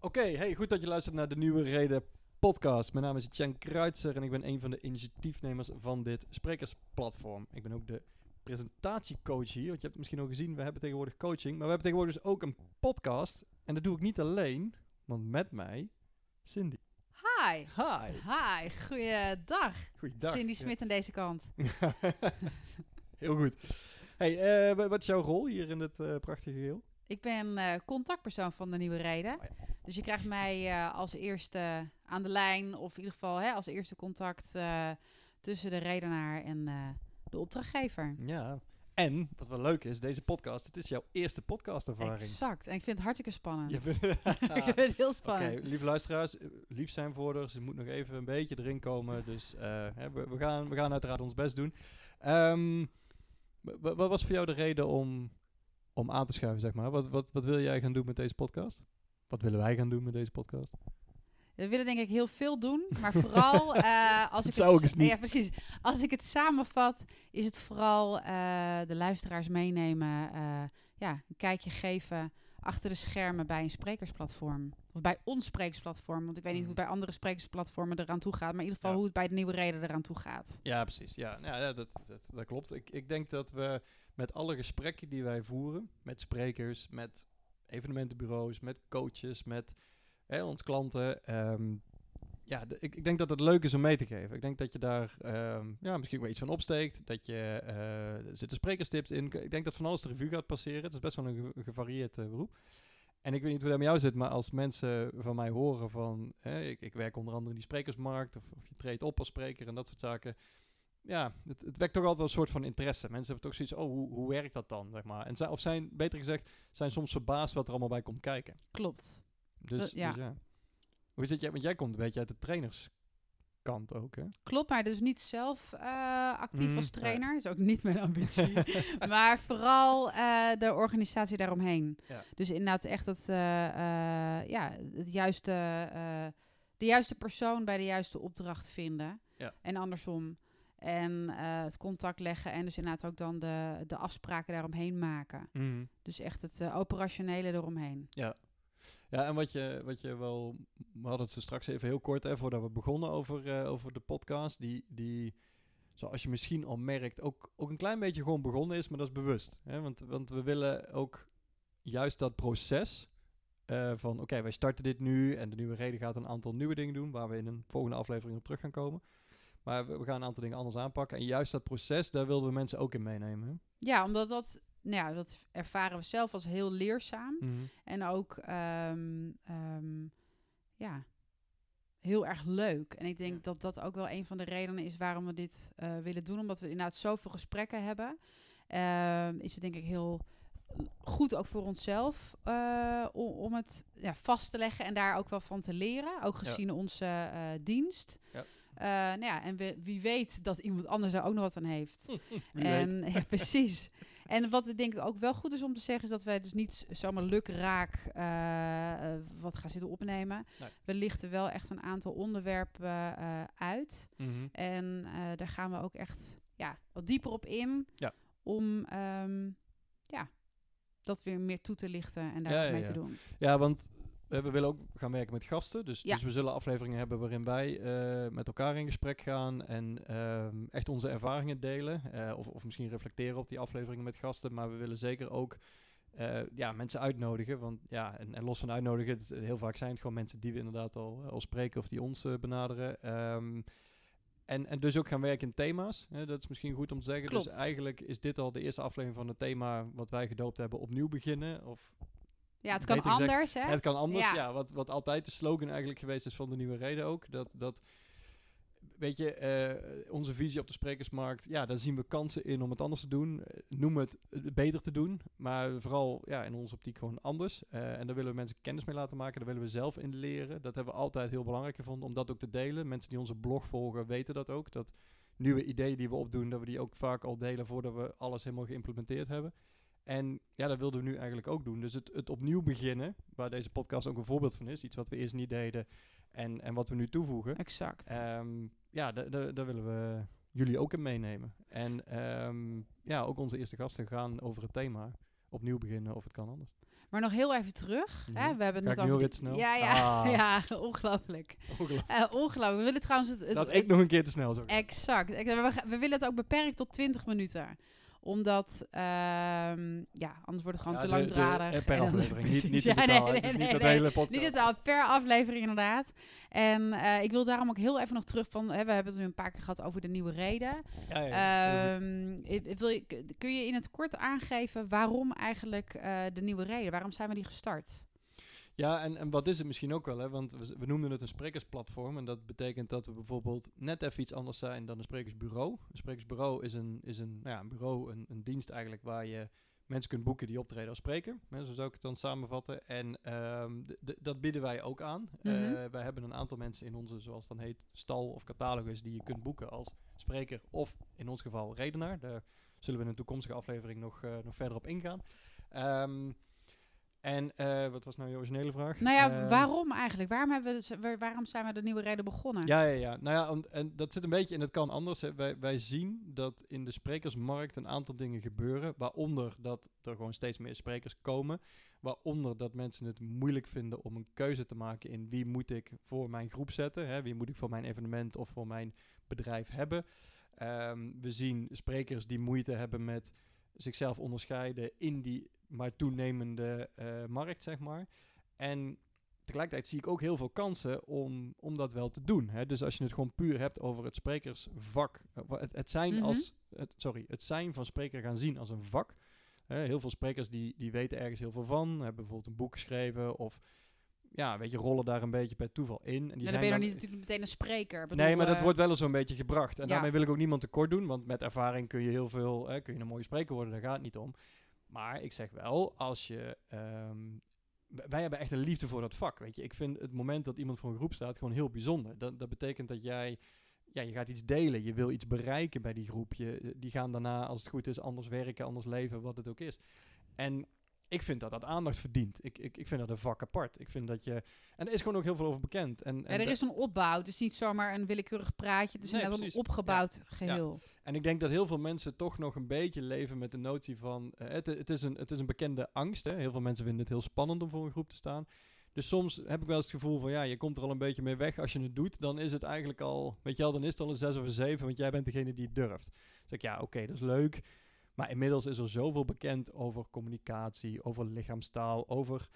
Oké, hey, goed dat je luistert naar de Nieuwe Reden podcast. Mijn naam is Chen Kruitser en ik ben een van de initiatiefnemers van dit sprekersplatform. Ik ben ook de presentatiecoach hier, want je hebt het misschien al gezien, we hebben tegenwoordig coaching, maar we hebben tegenwoordig dus ook een podcast. En dat doe ik niet alleen, want met mij Cindy. Hi. Hi. Hi, goeiedag. Goeiedag. Cindy Ja. Smit aan deze kant. Heel goed. Hey, eh, wa- wat is jouw rol hier in dit eh, prachtige geheel? Ik ben eh, contactpersoon van de Nieuwe Reden. Oh Dus je krijgt mij eh, als eerste aan de lijn, of in ieder geval hè, als eerste contact eh, tussen de redenaar en eh, de opdrachtgever. Ja. En, wat wel leuk is, deze podcast, het is jouw eerste podcastervaring. Exact. En ik vind het hartstikke spannend. Je vindt- ik vind het heel Oké, spannend. lieve luisteraars, lief zijn voor haar. Ze moet nog even een beetje erin komen. Dus we, we, gaan, we gaan uiteraard ons best doen. Ehm, wa- wa- wat was voor jou de reden om, om aan te schuiven, zeg maar? Wat, wat, wat wil jij gaan doen met deze podcast? Wat willen wij gaan doen met deze podcast? We willen denk ik heel veel doen, maar vooral eh, als ik zou ik niet. Ja, precies. Als ik het samenvat, is het vooral eh, de luisteraars meenemen, eh, ja, een kijkje geven achter de schermen bij een sprekersplatform. Of bij ons sprekersplatform, want ik weet niet hoe het bij andere sprekersplatformen eraan toe gaat, maar in ieder geval Ja. hoe het bij de nieuwe reden eraan toe gaat. Ja, precies. Ja, ja, ja, dat, dat, dat klopt. Ik, ik denk dat we met alle gesprekken die wij voeren, met sprekers, met evenementenbureaus, met coaches, met hè, ons klanten, ehm, ja, ik, ik denk dat het leuk is om mee te geven. Ik denk dat je daar ehm, ja, misschien wel iets van opsteekt, dat je, eh, er zitten sprekerstips in. Ik denk dat van alles de revue gaat passeren. Het is best wel een ge- gevarieerd eh, beroep. En ik weet niet hoe dat met jou zit, maar als mensen van mij horen van... Hè, ik, ik werk onder andere in die sprekersmarkt, of, of je treedt op als spreker en dat soort zaken. Ja, het, het wekt toch altijd wel een soort van interesse. Mensen hebben toch zoiets, oh, hoe, hoe werkt dat dan, zeg maar. En zijn, of zijn, beter gezegd, zijn soms verbaasd wat er allemaal bij komt kijken. Klopt. Dus Dat- ja. Dus ja. Hoe zit jij, want jij komt een beetje uit de trainerskant ook, hè? Klopt, maar dus niet zelf eh, actief Mhm, als trainer. is ook niet mijn ambitie. maar vooral eh, de organisatie daaromheen. Ja. Dus inderdaad echt eh, eh, ja, het juiste, de juiste persoon bij de juiste opdracht vinden. Ja. En andersom. En eh, het contact leggen en dus inderdaad ook dan de, de afspraken daaromheen maken. Dus echt het eh, operationele eromheen. Ja. Ja, en wat je, wat je wel... We hadden het zo straks even heel kort, hè, voordat we begonnen over, eh, over de podcast. Die, die, zoals je misschien al merkt, ook, ook een klein beetje gewoon begonnen is, maar dat is bewust. Hè? Want, want we willen ook juist dat proces van... Oké, wij starten dit nu en de nieuwe reden gaat een aantal nieuwe dingen doen... waar we in een volgende aflevering op terug gaan komen. Maar we, we gaan een aantal dingen anders aanpakken. En juist dat proces, daar wilden we mensen ook in meenemen. hè. Ja, omdat dat, nou ja, dat ervaren we zelf als heel leerzaam. Mhm. En ook, ehm, ehm, ja, heel erg leuk. En ik denk Ja. dat dat ook wel een van de redenen is waarom we dit eh, willen doen. Omdat we inderdaad zoveel gesprekken hebben. Ehm, is het denk ik heel goed ook voor onszelf eh, om, om het ja, vast te leggen en daar ook wel van te leren. Ook gezien onze eh, dienst. Ja. Eh, nou ja, en we, wie weet dat iemand anders daar ook nog wat aan heeft. En ja, precies. En wat denk ik ook wel goed is om te zeggen, is dat wij dus niet zomaar lukraak eh, eh, wat gaan zitten opnemen. Nee. We lichten wel echt een aantal onderwerpen uit. Mhm. En daar gaan we ook echt ja, wat dieper op in. Ja. Om ehm, ja, dat weer meer toe te lichten en daar Ja, wat ja, mee ja. te doen. Ja, want we, willen ook gaan werken met gasten. Dus, Ja. dus we zullen afleveringen hebben waarin wij eh, met elkaar in gesprek gaan en ehm, echt onze ervaringen delen. Eh, of, of misschien reflecteren op die afleveringen met gasten. Maar we willen zeker ook eh, ja, mensen uitnodigen. Want ja, en, en los van uitnodigen, het, heel vaak zijn het gewoon mensen die we inderdaad al, al spreken of die ons benaderen. Ehm, en, en dus ook gaan werken in thema's. Hè, dat is misschien goed om te zeggen. Klopt. Dus eigenlijk is dit al de eerste aflevering van het thema wat wij gedoopt hebben opnieuw beginnen. Of Ja, het kan gezegd, anders, hè? het kan anders, ja. Ja. wat, wat altijd de slogan eigenlijk geweest is van de nieuwe reden ook. Dat, dat weet je, eh, onze visie op de sprekersmarkt, ja, daar zien we kansen in om het anders te doen. Eh, noem het eh, beter te doen, maar vooral ja, in onze optiek gewoon anders. En daar willen we mensen kennis mee laten maken, daar willen we zelf in leren. Dat hebben we altijd heel belangrijk gevonden om dat ook te delen. Mensen die onze blog volgen weten dat ook, dat nieuwe ideeën die we opdoen, dat we die ook vaak al delen voordat we alles helemaal geïmplementeerd hebben. En ja, dat wilden we nu eigenlijk ook doen. Dus het, het opnieuw beginnen, waar deze podcast ook een voorbeeld van is. Iets wat we eerst niet deden en, en wat we nu toevoegen. Exact. Ehm, ja, da- da- daar willen we jullie ook in meenemen. En ehm, ja, ook onze eerste gasten gaan over het thema opnieuw beginnen of het kan anders. Maar nog heel even terug. Ja. Hè? We hebben Ga het al snel? Ja, ja, Ah. ja, ongelooflijk. Ongelooflijk. Eh, ongelooflijk. We willen trouwens het... het- Dat het- ik nog een keer te snel zou. Exact. We, we willen het ook beperkt tot 20 minuten omdat, ehm, ja, anders wordt het gewoon Ja, te de- langdradig. per aflevering, niet, niet het is nee, niet dat nee. hele podcast. Niet het al per aflevering inderdaad. En eh, ik wil daarom ook heel even nog terug van, hè, we hebben het nu een paar keer gehad over de nieuwe reden. Ja, ja. Ehm, wil je, kun je in het kort aangeven waarom eigenlijk eh, de nieuwe reden? Waarom zijn we die gestart? Ja, en, en wat is het misschien ook wel, hè? want we, noemden het een sprekersplatform. En dat betekent dat we bijvoorbeeld net even iets anders zijn dan een sprekersbureau. Een sprekersbureau is een, is een, nou ja, een bureau, een, een dienst eigenlijk waar je mensen kunt boeken die optreden als spreker. Hè, zo zou ik het dan samenvatten. En ehm, dat bieden wij ook aan. Eh, wij hebben een aantal mensen in onze, zoals het dan heet, stal of catalogus die je kunt boeken als spreker of in ons geval redenaar. Daar zullen we in een toekomstige aflevering nog, eh, nog verder op ingaan. Ehm, en eh, wat was nou je originele vraag? Nou ja, Ehm, waarom eigenlijk? Waarom, hebben we, waar- waarom zijn we de nieuwe reden begonnen? Ja, ja, ja. Nou ja, om- en dat zit een beetje, en dat kan anders. Hè. Wij, wij zien dat in de sprekersmarkt een aantal dingen gebeuren. Waaronder dat er gewoon steeds meer sprekers komen. Waaronder dat mensen het moeilijk vinden om een keuze te maken in wie moet ik voor mijn groep zetten. Hè. Wie moet ik voor mijn evenement of voor mijn bedrijf hebben. Ehm, we zien sprekers die moeite hebben met zichzelf onderscheiden in die maar toenemende eh, markt, zeg maar. En tegelijkertijd zie ik ook heel veel kansen om, om dat wel te doen. Hè? Dus als je het gewoon puur hebt over het sprekersvak, eh, het, het zijn Mhm. als, het, sorry, het zijn van spreker gaan zien als een vak. Hè, heel veel sprekers die, die weten ergens heel veel van, hebben bijvoorbeeld een boek geschreven of ja, weet je, rollen daar een beetje per toeval in. En die Ja, dan zijn ben je dan- niet natuurlijk meteen een spreker. Bedoel, nee, maar dat eh, wordt wel eens zo'n beetje gebracht. En ja. daarmee wil ik ook niemand tekort doen, want met ervaring kun je heel veel, hè, kun je een mooie spreker worden, daar gaat het niet om. Maar ik zeg wel, als je, ehm, wij hebben echt een liefde voor dat vak, weet je. Ik vind het moment dat iemand voor een groep staat gewoon heel bijzonder. Dat, dat betekent dat jij, ja, je gaat iets delen, je wil iets bereiken bij die groep. Je, die gaan daarna, als het goed is, anders werken, anders leven, wat het ook is. En ik vind dat dat aandacht verdient. Ik, ik, ik vind dat een vak apart. Ik vind dat je... En er is gewoon ook heel veel over bekend. En, Ja, er is een opbouw. Het is niet zomaar een willekeurig praatje. Het is Nee, een opgebouwd geheel. En ik denk dat heel veel mensen toch nog een beetje leven met de notie van... eh, het, het, is een, het is een bekende angst. Hè? Heel veel mensen vinden het heel spannend om voor een groep te staan. Dus soms heb ik wel eens het gevoel van... ja, je komt er al een beetje mee weg. Als je het doet, dan is het eigenlijk al... weet je wel, dan is het al een zes of een zeven... want jij bent degene die het durft. Dus ik, ja, oké, dat is leuk. Maar inmiddels is er zoveel bekend over communicatie... over lichaamstaal, over...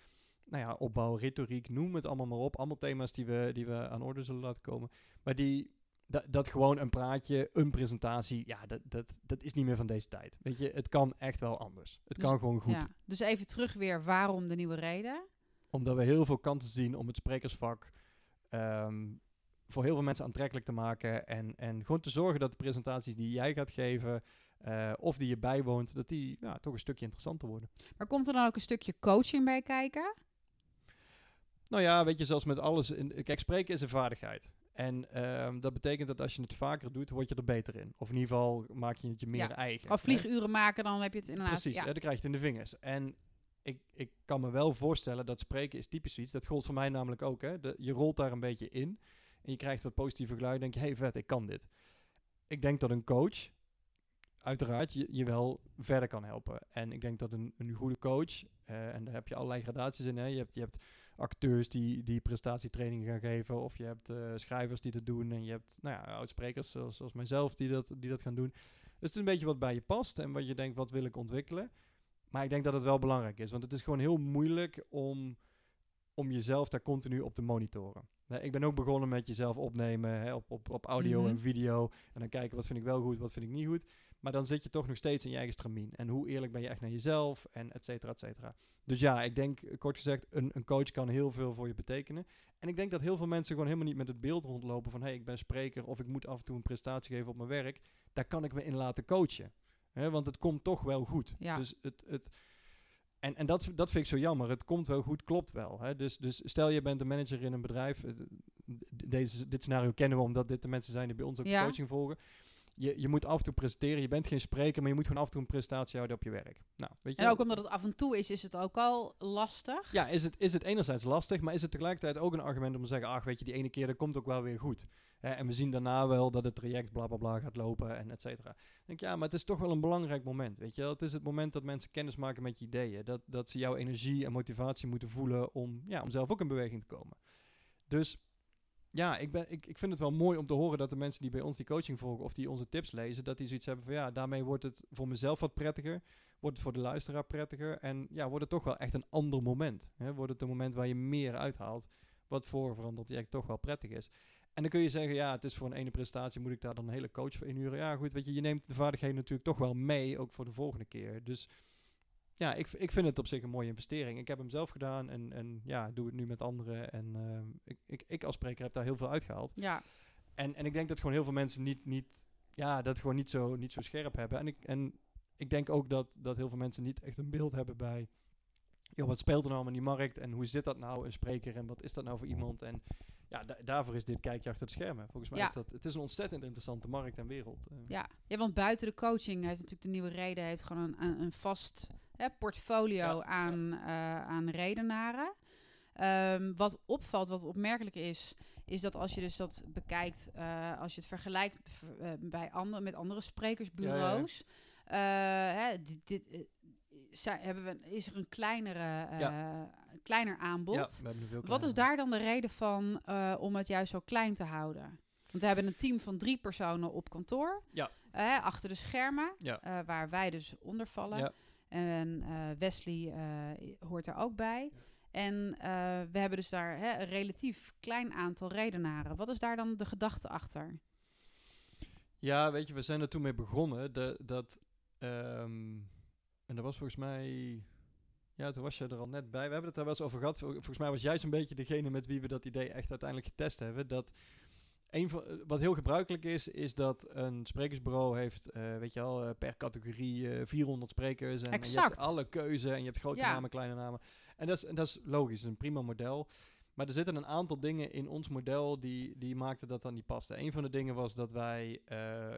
Nou ja, opbouw, retoriek, noem het allemaal maar op. Allemaal thema's die we, die we aan orde zullen laten komen. Maar die, dat, dat gewoon een praatje, een presentatie, ja, dat, dat, dat is niet meer van deze tijd. Weet je, het kan echt wel anders. Het Dus- kan gewoon goed. Ja. Dus even terug weer, waarom de nieuwe reden? Omdat we heel veel kansen zien om het sprekersvak ehm, voor heel veel mensen aantrekkelijk te maken. En, en gewoon te zorgen dat de presentaties die jij gaat geven, eh, of die je bijwoont, dat die ja, toch een stukje interessanter worden. Maar komt er dan ook een stukje coaching bij kijken? Nou ja, weet je, zoals met alles. In, kijk, spreken is een vaardigheid. En ehm, dat betekent dat als je het vaker doet, word je er beter in. Of in ieder geval maak je het je meer Ja. eigen. Of hè? vlieguren maken, dan heb je het inderdaad. Precies, ja. hè, dan krijg je het in de vingers. En ik, ik kan me wel voorstellen dat spreken is typisch iets. Dat gold voor mij namelijk ook. Hè. De, je rolt daar een beetje in en je krijgt wat positieve geluiden. denk je, hey vet, ik kan dit. Ik denk dat een coach, uiteraard, je, je wel verder kan helpen. En ik denk dat een, een goede coach, eh, en daar heb je allerlei gradaties in. Hè. Je, hebt, je hebt acteurs die, die prestatietrainingen gaan geven. Of je hebt eh, schrijvers die dat doen. En je hebt nou ja, oudsprekers zoals, zoals mijzelf die dat, die dat gaan doen. Dus het is een beetje wat bij je past en wat je denkt, wat wil ik ontwikkelen. Maar ik denk dat het wel belangrijk is, want het is gewoon heel moeilijk om, om jezelf daar continu op te monitoren. Nee, ik ben ook begonnen met jezelf opnemen hè, op, op, op audio Mhm. en video. En dan kijken wat vind ik wel goed, wat vind ik niet goed. Maar dan zit je toch nog steeds in je eigen stramien. En hoe eerlijk ben je echt naar jezelf en et cetera, et cetera. Dus ja, ik denk, eh, kort gezegd, een, een coach kan heel veel voor je betekenen. En ik denk dat heel veel mensen gewoon helemaal niet met het beeld rondlopen van... hé, hey, ik ben spreker of ik moet af en toe een prestatie geven op mijn werk. Daar kan ik me in laten coachen. Hè, want het komt toch wel goed. Ja. Dus het... het en, en dat, dat vind ik zo jammer. Het komt wel goed, klopt wel. Hè? Dus, dus stel je bent een manager in een bedrijf. eh, Deze, dit scenario kennen we omdat dit de mensen zijn die bij ons ook Ja. coaching volgen. Je, je moet af en toe presenteren. Je bent geen spreker, maar je moet gewoon af en toe een presentatie houden op je werk. Nou, weet je, En ook omdat het af en toe is, is het ook al lastig. ja, is het, is het enerzijds lastig, maar is het tegelijkertijd ook een argument om te zeggen, ach, weet je, die ene keer, dat komt ook wel weer goed. Hè, en we zien daarna wel dat het traject bla bla bla gaat lopen en et cetera. Ik denk, ja, maar het is toch wel een belangrijk moment, weet je. Het is het moment dat mensen kennis maken met je ideeën. Dat, dat ze jouw energie en motivatie moeten voelen om, ja, om zelf ook in beweging te komen. Dus ja, ik, ben, ik, ik vind het wel mooi om te horen dat de mensen die bij ons die coaching volgen of die onze tips lezen, dat die zoiets hebben van ja, daarmee wordt het voor mezelf wat prettiger, wordt het voor de luisteraar prettiger en ja, wordt het toch wel echt een ander moment. Hè? Wordt het een moment waar je meer uithaalt, wat voor veranderd traject toch wel prettig is. En dan kun je zeggen, ja, het is voor een ene presentatie, moet ik daar dan een hele coach voor inhuren? Ja, goed, weet je, je neemt de vaardigheden natuurlijk toch wel mee, ook voor de volgende keer. Dus ja, ik, ik vind het op zich een mooie investering. Ik heb hem zelf gedaan en, en ja, doe het nu met anderen. En ehm, ik, ik, ik als spreker heb daar heel veel uitgehaald. Ja, En, en ik denk dat gewoon heel veel mensen niet, niet, ja, dat gewoon niet zo, niet zo scherp hebben. En ik, en ik denk ook dat, dat heel veel mensen niet echt een beeld hebben bij, joh, wat speelt er nou in die markt en hoe zit dat nou, een spreker en wat is dat nou voor iemand? En ja, da- daarvoor is dit kijkje achter de schermen. Volgens mij Ja. is dat, het is een ontzettend interessante markt en wereld. eh. ja. ja, want buiten de coaching heeft natuurlijk de nieuwe reden heeft gewoon een, een, vast hè, portfolio Ja, aan, eh, aan redenaren. Ehm, wat opvalt, wat opmerkelijk is, is dat als je dus dat bekijkt, eh, als je het vergelijkt bij andere, met andere sprekersbureaus, eh, hè, dit, dit, eh, zij- hebben we, is er een kleinere, eh, kleiner aanbod. Ja, we hebben veel Wat is daar dan de reden van eh, om het juist zo klein te houden? Want we hebben een team van drie personen op kantoor. Ja. achter de schermen, eh, waar wij dus onder vallen. En Wesley hoort er ook bij. En we hebben dus daar hè, een relatief klein aantal redenaren. Wat is daar dan de gedachte achter? Ja, weet je, we zijn er toen mee begonnen. De, dat, ehm, en dat was volgens mij... Ja, toen was je er al net bij. We hebben het er wel eens over gehad. Vol- Volgens mij was jij zo'n beetje degene met wie we dat idee echt uiteindelijk getest hebben. Dat een van, eh, wat heel gebruikelijk is, is dat een sprekersbureau heeft, eh, weet je al, per categorie eh 400 sprekers. En, en je Exact. hebt alle keuze en je hebt grote Ja. namen, kleine namen. En dat is, en dat is logisch, een prima model. Maar er zitten een aantal dingen in ons model die, die maakten dat dan niet paste. Een van de dingen was dat wij eh,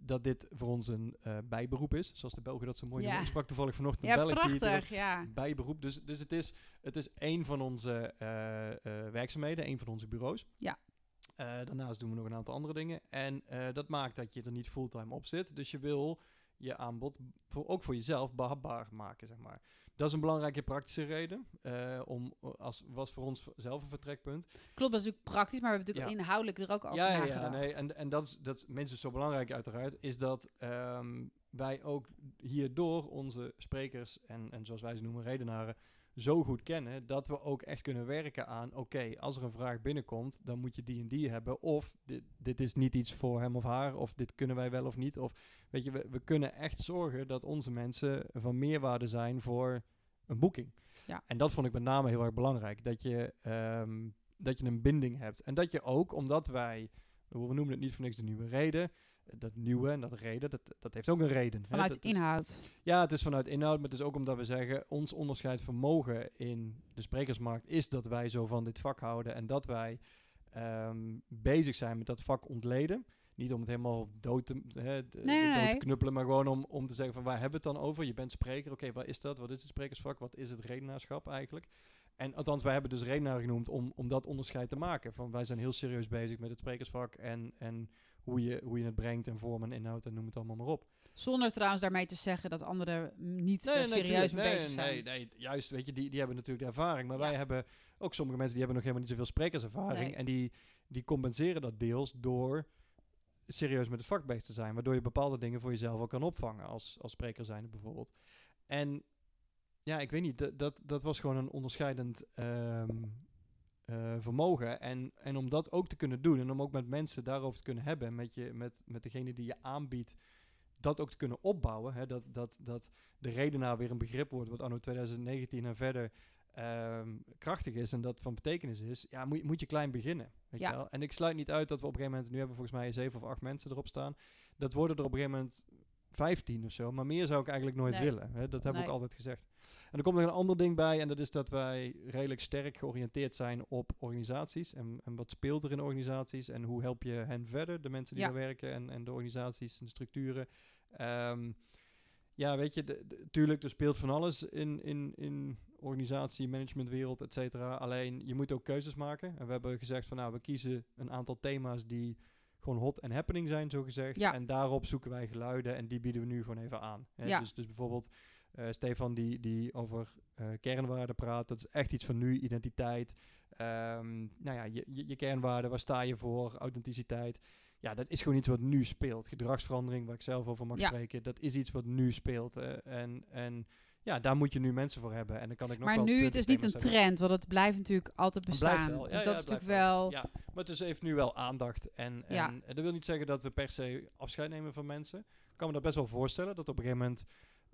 dat dit voor ons een eh, bijberoep is, zoals de Belgen dat zo mooi Ja. noemen. Ik sprak toevallig vanochtend een Ja, die het prachtig. Ja. bijberoep. Dus, dus het, is, het is één van onze eh, eh, werkzaamheden, één van onze bureaus. Ja. Daarnaast doen we nog een aantal andere dingen. En dat maakt dat je er niet fulltime op zit. Dus je wil je aanbod voor, ook voor jezelf behapbaar maken, zeg maar. Dat is een belangrijke praktische reden. eh, om, als, was voor ons zelf een vertrekpunt. Klopt, dat is natuurlijk praktisch, maar we hebben natuurlijk Ja. inhoudelijk er ook over Ja, ja, nagedacht. ja, nee, en, en dat is, dat is minstens zo belangrijk uiteraard, is dat ehm, wij ook hierdoor onze sprekers en, en zoals wij ze noemen, redenaren, zo goed kennen, dat we ook echt kunnen werken aan, oké, als er een vraag binnenkomt, dan moet je die en die hebben, of dit, dit is niet iets voor hem of haar, of dit kunnen wij wel of niet, of weet je, we, we kunnen echt zorgen dat onze mensen van meerwaarde zijn voor een boeking. Ja. En dat vond ik met name heel erg belangrijk, dat je, ehm, dat je een binding hebt. En dat je ook, omdat wij, we noemen het niet voor niks de nieuwe reden, dat nieuwe en dat reden, dat, dat heeft ook een reden. hè. Vanuit is- inhoud. ja, het is vanuit inhoud, maar het is ook omdat we zeggen, ons onderscheid vermogen in de sprekersmarkt is dat wij zo van dit vak houden en dat wij ehm, bezig zijn met dat vak ontleden. Niet om het helemaal dood te, hè, d- Nee, nee, dood te nee. knuppelen, maar gewoon om, om te zeggen van waar hebben we het dan over? Je bent spreker, oké, wat is dat? Wat is het sprekersvak? Wat is het redenaarschap eigenlijk? En althans, wij hebben dus redenaar genoemd om, om dat onderscheid te maken. Van wij zijn heel serieus bezig met het sprekersvak en, en hoe, je, hoe je het brengt en vorm en inhoud en noem het allemaal maar op. Zonder trouwens daarmee te zeggen dat anderen niet Nee, er nee, serieus mee bezig zijn. Nee, nee, juist, weet je, die, die hebben natuurlijk de ervaring. Maar Ja. wij hebben ook sommige mensen die hebben nog helemaal niet zoveel sprekerservaring. En die, die compenseren dat deels door serieus met het vak bezig te zijn. Waardoor je bepaalde dingen voor jezelf ook kan opvangen als, als spreker zijnde bijvoorbeeld. En ja, ik weet niet, dat, dat, dat was gewoon een onderscheidend ehm, eh, vermogen. En, en om dat ook te kunnen doen en om ook met mensen daarover te kunnen hebben, met, je, met, met degene die je aanbiedt, dat ook te kunnen opbouwen. Hè, dat, dat, dat de redenaar weer een begrip wordt wat anno 2019 en verder ehm, krachtig is en dat van betekenis is, ja, moet, je- moet je klein beginnen. Weet Ja. je wel? En ik sluit niet uit dat we op een gegeven moment, nu hebben we volgens mij zeven of acht mensen erop staan, dat worden er op een gegeven moment 15 of zo, maar meer zou ik eigenlijk nooit Nee. willen. Hè? Dat we Nee. ook altijd gezegd. En er komt nog een ander ding bij, en dat is dat wij redelijk sterk georiënteerd zijn op organisaties. En, en wat speelt er in organisaties en hoe help je hen verder, de mensen die Ja. daar werken en, en de organisaties en de structuren. Ehm, ja, weet je, de, de- tuurlijk, er speelt van alles in, in, in organisatie, managementwereld, et cetera. Alleen, je moet ook keuzes maken. En we hebben gezegd van, nou, we kiezen een aantal thema's die gewoon hot en happening zijn, zo gezegd. Ja. En daarop zoeken wij geluiden en die bieden we nu gewoon even aan. Hè? Ja. Dus, dus bijvoorbeeld eh, Stefan die, die over eh, kernwaarden praat. Dat is echt iets van nu, identiteit. Ehm, nou ja, je, je, je kernwaarden, waar sta je voor? Authenticiteit. Ja, dat is gewoon iets wat nu speelt. Gedragsverandering, waar ik zelf over mag Ja. spreken, dat is iets wat nu speelt. eh, en, en ja, daar moet je nu mensen voor hebben. En dan kan ik nog Maar wel nu, het 20 is niet een hebben. trend, want het blijft natuurlijk altijd bestaan. wel. Ja, dus ja, dat is natuurlijk wel... Ja, maar het is, heeft nu wel aandacht. En, en, en dat wil niet zeggen dat we per se afscheid nemen van mensen. Ik kan me dat best wel voorstellen. Dat op een gegeven moment...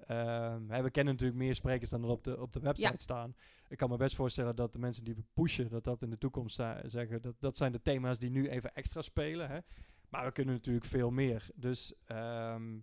ehm, we kennen natuurlijk meer sprekers dan er op de, op de website Ja. staan. Ik kan me best voorstellen dat de mensen die we pushen... dat dat in de toekomst zeggen... Dat, dat zijn de thema's die nu even extra spelen. Hè. Maar we kunnen natuurlijk veel meer. Dus... ehm,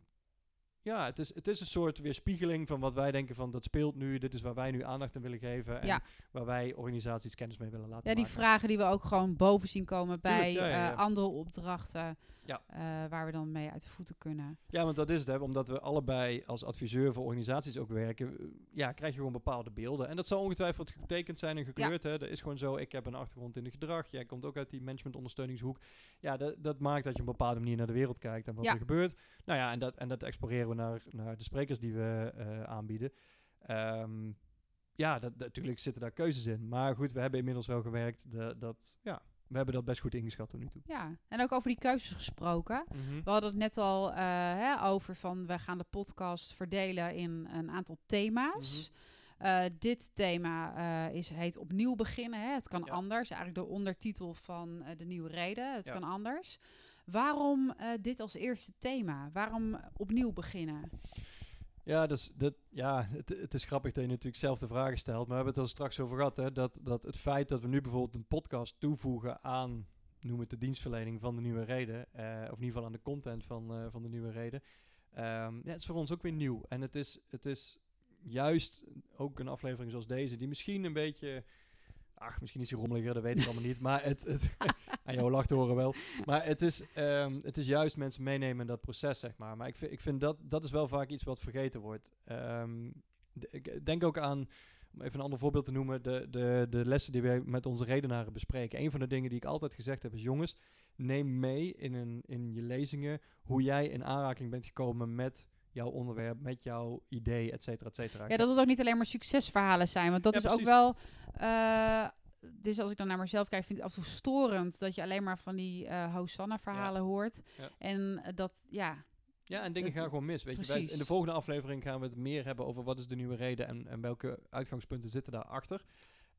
ja, het is, het is een soort weerspiegeling van wat wij denken van dat speelt nu, dit is waar wij nu aandacht aan willen geven en Ja. waar wij organisaties kennis mee willen laten Ja, die maken. vragen die we ook gewoon boven zien komen bij ja, eh, andere opdrachten. Ja. eh, waar we dan mee uit de voeten kunnen. Ja, want dat is het, hè. omdat we allebei als adviseur voor organisaties ook werken, eh, ja, krijg je gewoon bepaalde beelden. En dat zal ongetwijfeld getekend zijn en gekleurd. Hè. Dat is gewoon zo. Ik heb een achtergrond in de gedrag. Jij komt ook uit die managementondersteuningshoek. Ja, dat, dat maakt dat je op een bepaalde manier naar de wereld kijkt en wat Ja. er gebeurt. Nou ja, en dat, en dat exploreren we naar, naar de sprekers die we eh, aanbieden. Ehm, ja, dat, natuurlijk zitten daar keuzes in. Maar goed, we hebben inmiddels wel gewerkt. De, dat, ja, we hebben dat best goed ingeschat tot nu toe. Ja, en ook over die keuzes gesproken. We hadden het net al eh, hè, over van we gaan de podcast verdelen in een aantal thema's. Mhm. Eh, dit thema eh, is, heet opnieuw beginnen. Hè? Het kan Ja. anders. Eigenlijk de ondertitel van de nieuwe reden. Het Ja. kan anders. Waarom dit als eerste thema? Waarom opnieuw beginnen? Ja, dus dat, ja het, het is grappig dat je natuurlijk zelf de vragen stelt. Maar we hebben het er straks over gehad. Hè, dat, dat het feit dat we nu bijvoorbeeld een podcast toevoegen aan, noem het de dienstverlening van de nieuwe reden. eh, of in ieder geval aan de content van, eh, van de nieuwe reden. ehm, ja, het is voor ons ook weer nieuw. En het is, het is juist ook een aflevering zoals deze, die misschien een beetje. Ach, misschien is die rommeliger, dat weet ik allemaal niet. Maar het, het aan jouw lach te horen wel. Maar het is, ehm, het is juist mensen meenemen in dat proces, zeg maar. Maar ik vind, ik vind dat, dat is wel vaak iets wat vergeten wordt. Ehm, ik denk ook aan, om even een ander voorbeeld te noemen, de, de, de lessen die wij met onze redenaren bespreken. Een van de dingen die ik altijd gezegd heb is, jongens, neem mee in, een, in je lezingen hoe jij in aanraking bent gekomen met jouw onderwerp, met jouw idee, et cetera, et cetera. Ja, dat het ook niet alleen maar succesverhalen zijn. Want dat Ja, is ook wel... eh, dus als ik dan naar mezelf kijk, vind ik het af en toe storend... dat je alleen maar van die eh Hosanna-verhalen hoort. Ja. En eh, dat, ja... Ja, en dingen Dat- gaan gewoon mis. Weet je, wij, precies. in de volgende aflevering gaan we het meer hebben over wat is de nieuwe reden en, en welke uitgangspunten zitten daarachter.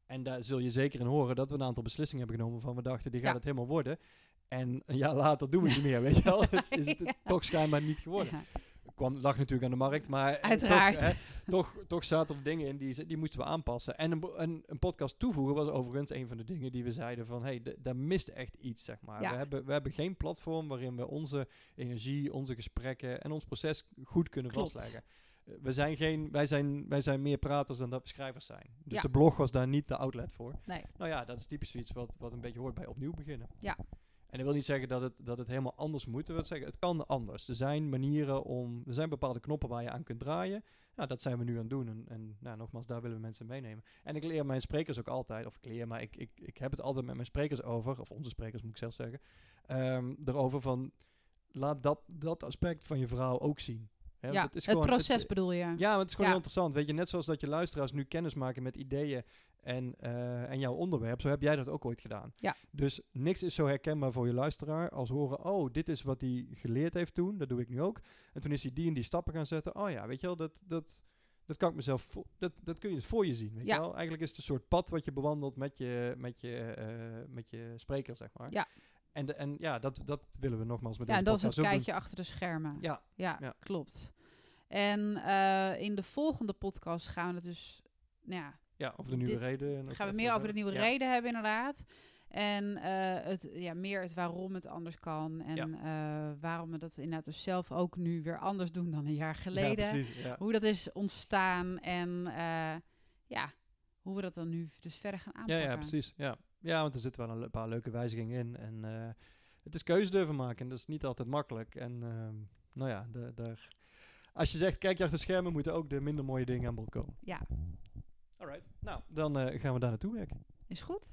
En daar zul je zeker in horen dat we een aantal beslissingen hebben genomen van we dachten, die gaat Ja. het helemaal worden. En een jaar later doen we het niet meer, weet je wel. Het is het Ja. toch schijnbaar niet geworden. ja. Kwam, lag natuurlijk aan de markt, maar Uiteraard. Toch, hè, toch, toch zaten er dingen in die, die moesten we aanpassen. En een, een, een podcast toevoegen was overigens een van de dingen die we zeiden van, hé, hey, daar mist echt iets, zeg maar. Ja. We, hebben, we hebben geen platform waarin we onze energie, onze gesprekken en ons proces goed kunnen Klopt. vastleggen. Eh, We zijn geen, wij, zijn, wij zijn meer praters dan dat we schrijvers zijn. Dus Ja. de blog was daar niet de outlet voor. Nee. Nou ja, dat is typisch iets wat, wat een beetje hoort bij opnieuw beginnen. Ja. En dat wil niet zeggen dat het, dat het helemaal anders moet. Dat wil zeggen, het kan anders. Er zijn manieren om... Er zijn bepaalde knoppen waar je aan kunt draaien. Nou, dat zijn we nu aan het doen. En, en nou, nogmaals, daar willen we mensen meenemen. En ik leer mijn sprekers ook altijd... Of ik leer, maar ik, ik, ik heb het altijd met mijn sprekers over... Of onze sprekers, moet ik zelf zeggen. ehm, erover van... Laat dat, dat aspect van je verhaal ook zien. Ja, het is het gewoon- proces is- bedoel je. ja, maar het is gewoon Ja. heel interessant. Weet je, net zoals dat je luisteraars nu kennis maken met ideeën en, eh, en jouw onderwerp, zo heb jij dat ook ooit gedaan. Ja. Dus niks is zo herkenbaar voor je luisteraar als horen, oh, dit is wat hij geleerd heeft toen, dat doe ik nu ook. En toen is hij die en die stappen gaan zetten. Oh ja, weet je wel, dat, dat, dat kan ik mezelf, dat, dat kun je dus voor je zien, weet Ja. je wel. Eigenlijk is het een soort pad wat je bewandelt met je, met je, eh, met je spreker, zeg maar. Ja. En, de, en ja, dat, dat willen we nogmaals met Ja, en deze dat is het doen. kijkje achter de schermen. Ja, Ja, Ja. klopt. En eh, in de volgende podcast gaan we het dus... Nou ja, ja, over de nieuwe Dit reden. en gaan we meer over de nieuwe ja. reden hebben inderdaad. En eh, het, ja, meer het waarom het anders kan. En eh, waarom we dat inderdaad dus zelf ook nu weer anders doen dan een jaar geleden. Ja, precies. Ja. Hoe dat is ontstaan en eh, ja, hoe we dat dan nu dus verder gaan Ja, aanpakken. ja, precies. Ja. ja, want er zitten wel een paar leuke wijzigingen in. En het is keuze durven maken. En dat is niet altijd makkelijk. En ehm, nou ja, de, daar, als je zegt kijk je achter de schermen, moeten ook de minder mooie dingen aan bod komen. Ja, Alright. Nou, dan eh, gaan we daar naartoe werken. is goed.